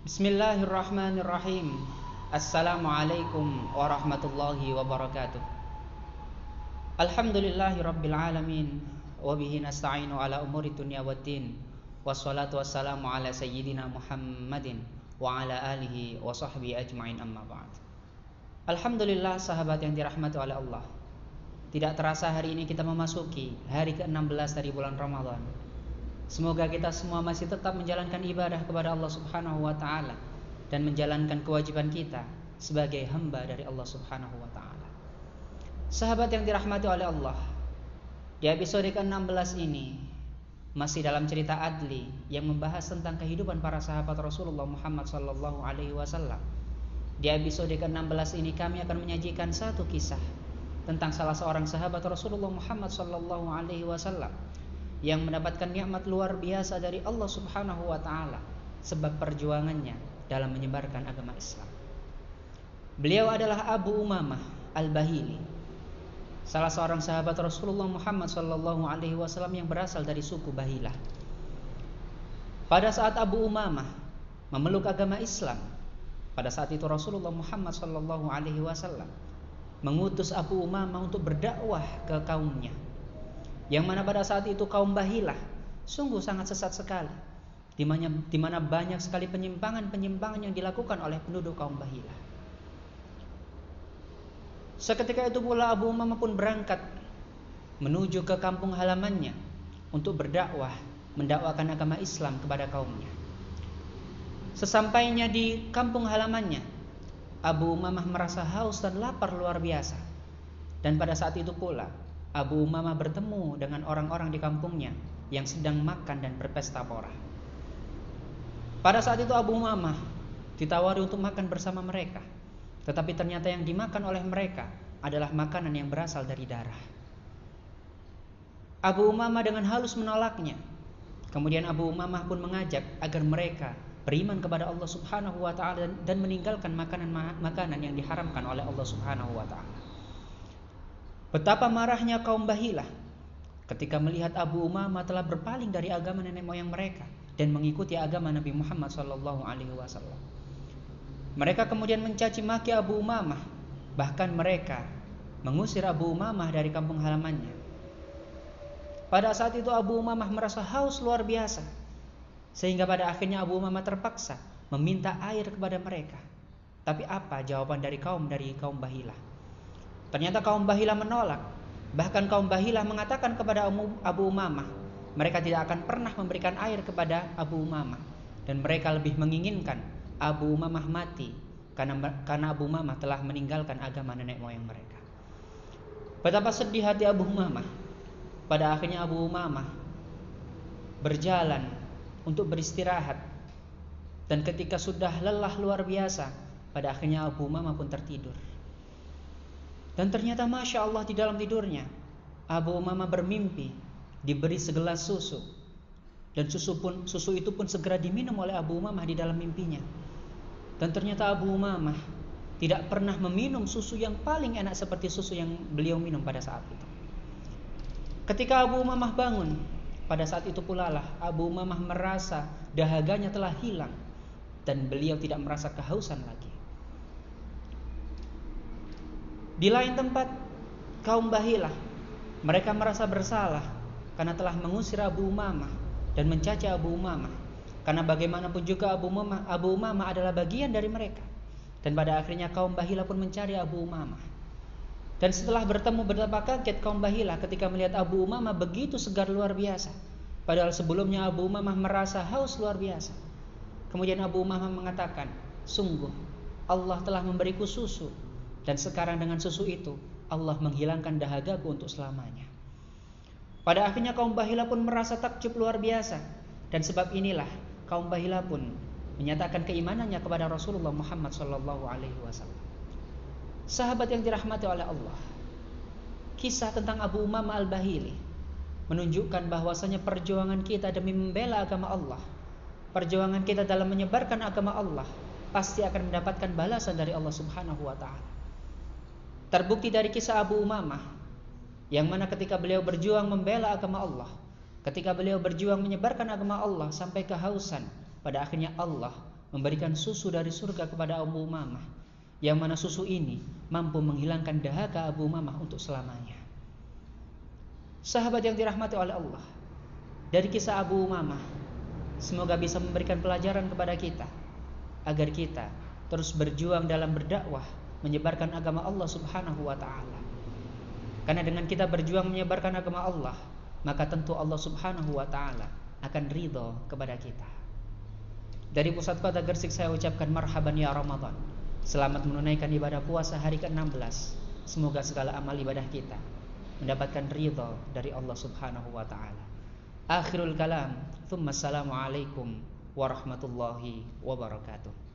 Bismillahirrahmanirrahim. Assalamualaikum warahmatullahi wabarakatuh. Alhamdulillahi rabbil alamin wa bihi nasta'inu ala umuri dunya waddin. Wassalatu wassalamu ala sayyidina Muhammadin wa ala alihi wa sahbihi ajma'in amma ba'd. Alhamdulillah sahabat yang dirahmati oleh Allah. Tidak terasa hari ini kita memasuki hari ke-16 dari bulan Ramadan Semoga kita semua masih tetap menjalankan ibadah kepada Allah Subhanahu wa taala dan menjalankan kewajiban kita sebagai hamba dari Allah Subhanahu wa taala. Sahabat yang dirahmati oleh Allah, di episode ke-16 ini masih dalam cerita Adli yang membahas tentang kehidupan para sahabat Rasulullah Muhammad sallallahu alaihi wasallam. Di episode ke-16 ini kami akan menyajikan satu kisah tentang salah seorang sahabat Rasulullah Muhammad sallallahu alaihi wasallam yang mendapatkan nikmat luar biasa dari Allah Subhanahu wa taala sebab perjuangannya dalam menyebarkan agama Islam. Beliau adalah Abu Umamah Al-Bahili, salah seorang sahabat Rasulullah Muhammad sallallahu alaihi wasallam yang berasal dari suku Bahilah. Pada saat Abu Umamah memeluk agama Islam, pada saat itu Rasulullah Muhammad sallallahu alaihi wasallam mengutus Abu Umamah untuk berdakwah ke kaumnya yang mana pada saat itu kaum Bahilah sungguh sangat sesat sekali di mana, banyak sekali penyimpangan-penyimpangan yang dilakukan oleh penduduk kaum Bahilah. Seketika itu pula Abu Umamah pun berangkat menuju ke kampung halamannya untuk berdakwah, mendakwakan agama Islam kepada kaumnya. Sesampainya di kampung halamannya, Abu Umamah merasa haus dan lapar luar biasa. Dan pada saat itu pula Abu Umamah bertemu dengan orang-orang di kampungnya yang sedang makan dan berpesta pora. Pada saat itu Abu Umamah ditawari untuk makan bersama mereka. Tetapi ternyata yang dimakan oleh mereka adalah makanan yang berasal dari darah. Abu Umamah dengan halus menolaknya. Kemudian Abu Umamah pun mengajak agar mereka beriman kepada Allah Subhanahu wa taala dan meninggalkan makanan-makanan yang diharamkan oleh Allah Subhanahu wa taala. Betapa marahnya kaum Bahilah ketika melihat Abu Umamah telah berpaling dari agama nenek moyang mereka dan mengikuti agama Nabi Muhammad sallallahu alaihi wasallam. Mereka kemudian mencaci maki Abu Umamah, bahkan mereka mengusir Abu Umamah dari kampung halamannya. Pada saat itu Abu Umamah merasa haus luar biasa, sehingga pada akhirnya Abu Umamah terpaksa meminta air kepada mereka. Tapi apa jawaban dari kaum dari kaum Bahilah? Ternyata kaum Bahilah menolak. Bahkan kaum Bahilah mengatakan kepada Abu Umamah, mereka tidak akan pernah memberikan air kepada Abu Umamah dan mereka lebih menginginkan Abu Umamah mati karena karena Abu Umamah telah meninggalkan agama nenek moyang mereka. Betapa sedih hati Abu Umamah. Pada akhirnya Abu Umamah berjalan untuk beristirahat dan ketika sudah lelah luar biasa, pada akhirnya Abu Umamah pun tertidur. Dan ternyata Masya Allah di dalam tidurnya Abu Umamah bermimpi Diberi segelas susu. Dan susu pun susu itu pun segera diminum oleh Abu Umamah di dalam mimpinya. Dan ternyata Abu Umamah Tidak pernah meminum susu yang paling enak Seperti susu yang beliau minum pada saat itu. Ketika Abu Umamah bangun Pada saat itu pula lah Abu Umamah merasa dahaganya telah hilang Dan beliau tidak merasa kehausan lagi Di lain tempat kaum Bahilah mereka merasa bersalah karena telah mengusir Abu Umamah dan mencaci Abu Umamah. Karena bagaimanapun juga Abu Umamah, Abu Umamah adalah bagian dari mereka. Dan pada akhirnya kaum Bahilah pun mencari Abu Umamah. Dan setelah bertemu betapa kaget kaum Bahilah ketika melihat Abu Umamah begitu segar luar biasa. Padahal sebelumnya Abu Umamah merasa haus luar biasa. Kemudian Abu Umamah mengatakan, sungguh Allah telah memberiku susu dan sekarang dengan susu itu Allah menghilangkan dahagaku untuk selamanya. Pada akhirnya kaum Bahila pun merasa takjub luar biasa dan sebab inilah kaum Bahila pun menyatakan keimanannya kepada Rasulullah Muhammad wasallam. Sahabat yang dirahmati oleh Allah. Kisah tentang Abu Umamah Al-Bahili menunjukkan bahwasanya perjuangan kita demi membela agama Allah, perjuangan kita dalam menyebarkan agama Allah pasti akan mendapatkan balasan dari Allah Subhanahu wa taala. Terbukti dari kisah Abu Umamah yang mana ketika beliau berjuang membela agama Allah, ketika beliau berjuang menyebarkan agama Allah sampai kehausan, pada akhirnya Allah memberikan susu dari surga kepada Abu Umamah yang mana susu ini mampu menghilangkan dahaga Abu Umamah untuk selamanya. Sahabat yang dirahmati oleh Allah, dari kisah Abu Umamah, semoga bisa memberikan pelajaran kepada kita agar kita terus berjuang dalam berdakwah menyebarkan agama Allah Subhanahu wa taala. Karena dengan kita berjuang menyebarkan agama Allah, maka tentu Allah Subhanahu wa taala akan ridho kepada kita. Dari pusat kota Gersik saya ucapkan marhaban ya Ramadan. Selamat menunaikan ibadah puasa hari ke-16. Semoga segala amal ibadah kita mendapatkan ridho dari Allah Subhanahu wa taala. Akhirul kalam, thumma alaikum warahmatullahi wabarakatuh.